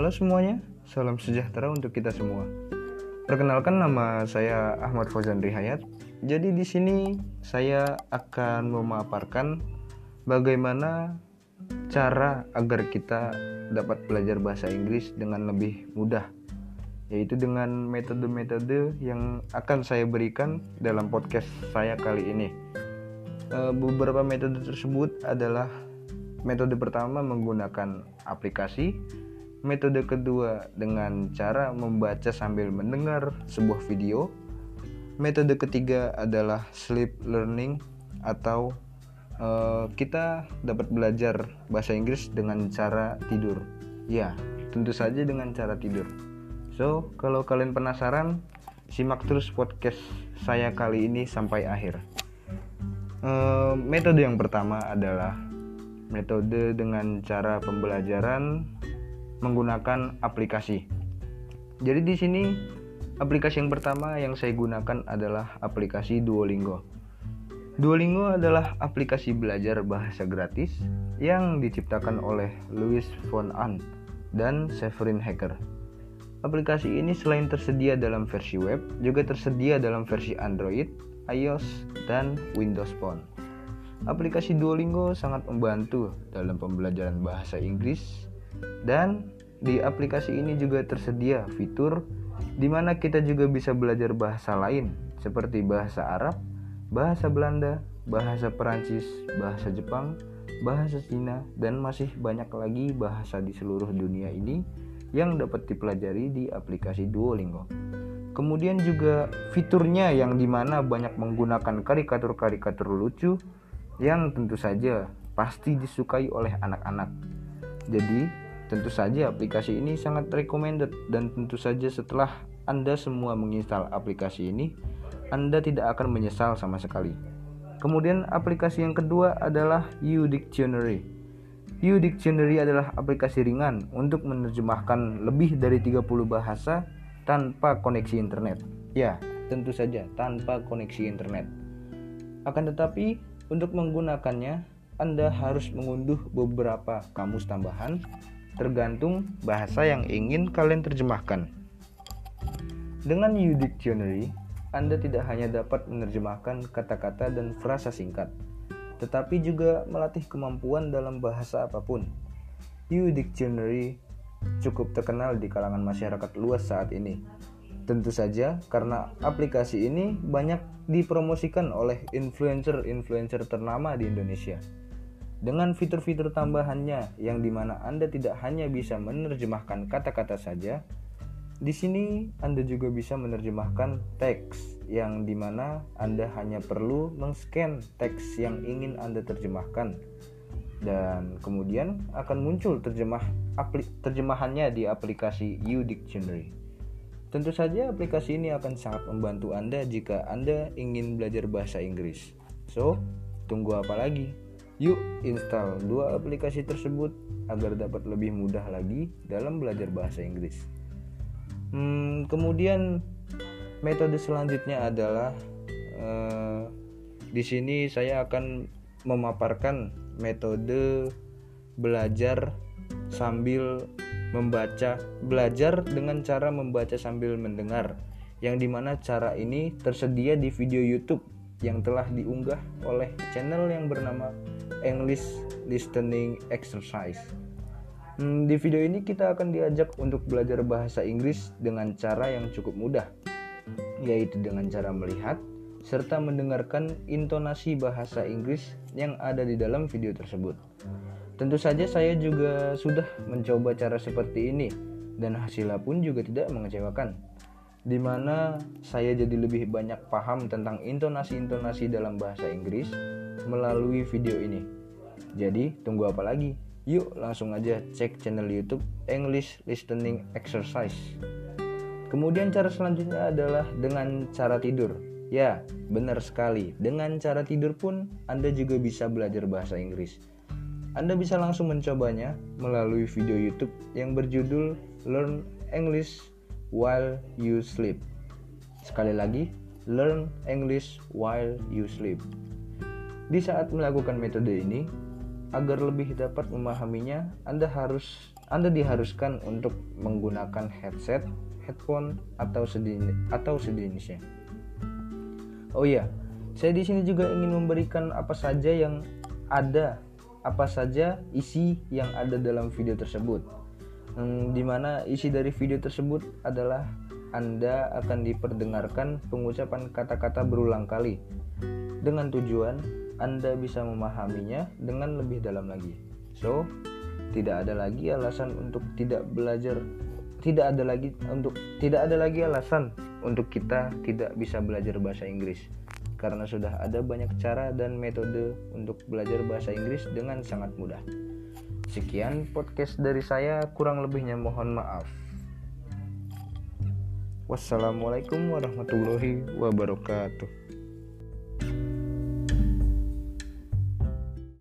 Halo semuanya, salam sejahtera untuk kita semua. Perkenalkan nama saya Ahmad Fauzan Rihayat. Jadi di sini saya akan memaparkan bagaimana cara agar kita dapat belajar bahasa Inggris dengan lebih mudah yaitu dengan metode-metode yang akan saya berikan dalam podcast saya kali ini. Eh, beberapa metode tersebut adalah metode pertama menggunakan aplikasi, metode kedua dengan cara membaca sambil mendengar sebuah video, metode ketiga adalah sleep learning atau uh, kita dapat belajar bahasa Inggris dengan cara tidur. Ya, tentu saja dengan cara tidur. So, kalau kalian penasaran, simak terus podcast saya kali ini sampai akhir. Uh, metode yang pertama adalah metode dengan cara pembelajaran menggunakan aplikasi. Jadi di sini aplikasi yang pertama yang saya gunakan adalah aplikasi Duolingo. Duolingo adalah aplikasi belajar bahasa gratis yang diciptakan oleh Louis von Ahn dan Severin Hacker. Aplikasi ini selain tersedia dalam versi web, juga tersedia dalam versi Android, iOS, dan Windows Phone. Aplikasi Duolingo sangat membantu dalam pembelajaran bahasa Inggris dan di aplikasi ini juga tersedia fitur di mana kita juga bisa belajar bahasa lain seperti bahasa Arab, bahasa Belanda, bahasa Perancis, bahasa Jepang, bahasa Cina, dan masih banyak lagi bahasa di seluruh dunia ini yang dapat dipelajari di aplikasi Duolingo. Kemudian juga fiturnya yang di mana banyak menggunakan karikatur-karikatur lucu yang tentu saja pasti disukai oleh anak-anak. Jadi tentu saja aplikasi ini sangat recommended dan tentu saja setelah Anda semua menginstal aplikasi ini, Anda tidak akan menyesal sama sekali. Kemudian aplikasi yang kedua adalah U Dictionary. U Dictionary adalah aplikasi ringan untuk menerjemahkan lebih dari 30 bahasa tanpa koneksi internet. Ya, tentu saja tanpa koneksi internet. Akan tetapi, untuk menggunakannya, Anda harus mengunduh beberapa kamus tambahan tergantung bahasa yang ingin kalian terjemahkan. Dengan U Dictionary, Anda tidak hanya dapat menerjemahkan kata-kata dan frasa singkat, tetapi juga melatih kemampuan dalam bahasa apa pun. U Dictionary cukup terkenal di kalangan masyarakat luas saat ini. Tentu saja karena aplikasi ini banyak dipromosikan oleh influencer-influencer ternama di Indonesia. Dengan fitur-fitur tambahannya yang di mana Anda tidak hanya bisa menerjemahkan kata-kata saja, di sini Anda juga bisa menerjemahkan teks yang di mana Anda hanya perlu mengscan teks yang ingin Anda terjemahkan dan kemudian akan muncul terjemah terjemahannya di aplikasi U. Tentu saja aplikasi ini akan sangat membantu Anda jika Anda ingin belajar bahasa Inggris. So, tunggu apa lagi? Yuk install dua aplikasi tersebut agar dapat lebih mudah lagi dalam belajar bahasa Inggris. Hmm, kemudian metode selanjutnya adalah uh, di sini saya akan memaparkan metode belajar sambil membaca belajar dengan cara membaca sambil mendengar yang di mana cara ini tersedia di video YouTube yang telah diunggah oleh channel yang bernama English Listening Exercise. Hmm, di video ini kita akan diajak untuk belajar bahasa Inggris dengan cara yang cukup mudah yaitu dengan cara melihat serta mendengarkan intonasi bahasa Inggris yang ada di dalam video tersebut. Tentu saja saya juga sudah mencoba cara seperti ini dan hasilnya pun juga tidak mengecewakan. Di mana saya jadi lebih banyak paham tentang intonasi-intonasi dalam bahasa Inggris melalui video ini. Jadi, tunggu apa lagi? Yuk langsung aja cek channel YouTube English Listening Exercise. Kemudian cara selanjutnya adalah dengan cara tidur. Ya, benar sekali. Dengan cara tidur pun Anda juga bisa belajar bahasa Inggris. Anda bisa langsung mencobanya melalui video YouTube yang berjudul Learn English While You Sleep. Sekali lagi, Learn English While You Sleep. Di saat melakukan metode ini, agar lebih dapat memahaminya, Anda harus Anda diharuskan untuk menggunakan headset, headphone atau sejenis atau sejenisnya. Oh iya, saya di sini juga ingin memberikan apa saja yang ada, apa saja isi yang ada dalam video tersebut. Hmm, di mana isi dari video tersebut adalah Anda akan diperdengarkan pengucapan kata-kata berulang kali dengan tujuan Anda bisa memahaminya dengan lebih dalam lagi. So, tidak ada lagi alasan untuk tidak belajar tidak ada lagi untuk tidak ada lagi alasan untuk kita tidak bisa belajar bahasa Inggris karena sudah ada banyak cara dan metode untuk belajar bahasa Inggris dengan sangat mudah. Sekian podcast dari saya, kurang lebihnya mohon maaf. Wassalamualaikum warahmatullahi wabarakatuh.